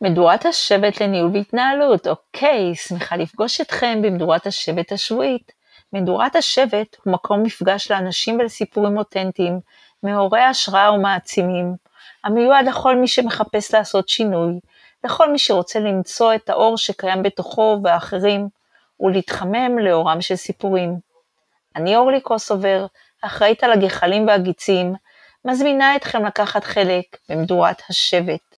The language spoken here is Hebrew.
מדורת השבט לניהול והתנהלות, אוקיי, שמחה לפגוש אתכם במדורת השבט השבועית. מדורת השבט הוא מקום מפגש לאנשים ולסיפורים אותנטיים, מעוררי השראה ומעצימים, המיועד לכל מי שמחפש לעשות שינוי, לכל מי שרוצה למצוא את האור שקיים בתוכו ואחרים, ולהתחמם לאורם של סיפורים. אני אורלי קוסובר, אחראית על הגחלים והגיצים, מזמינה אתכם לקחת חלק במדורת השבט.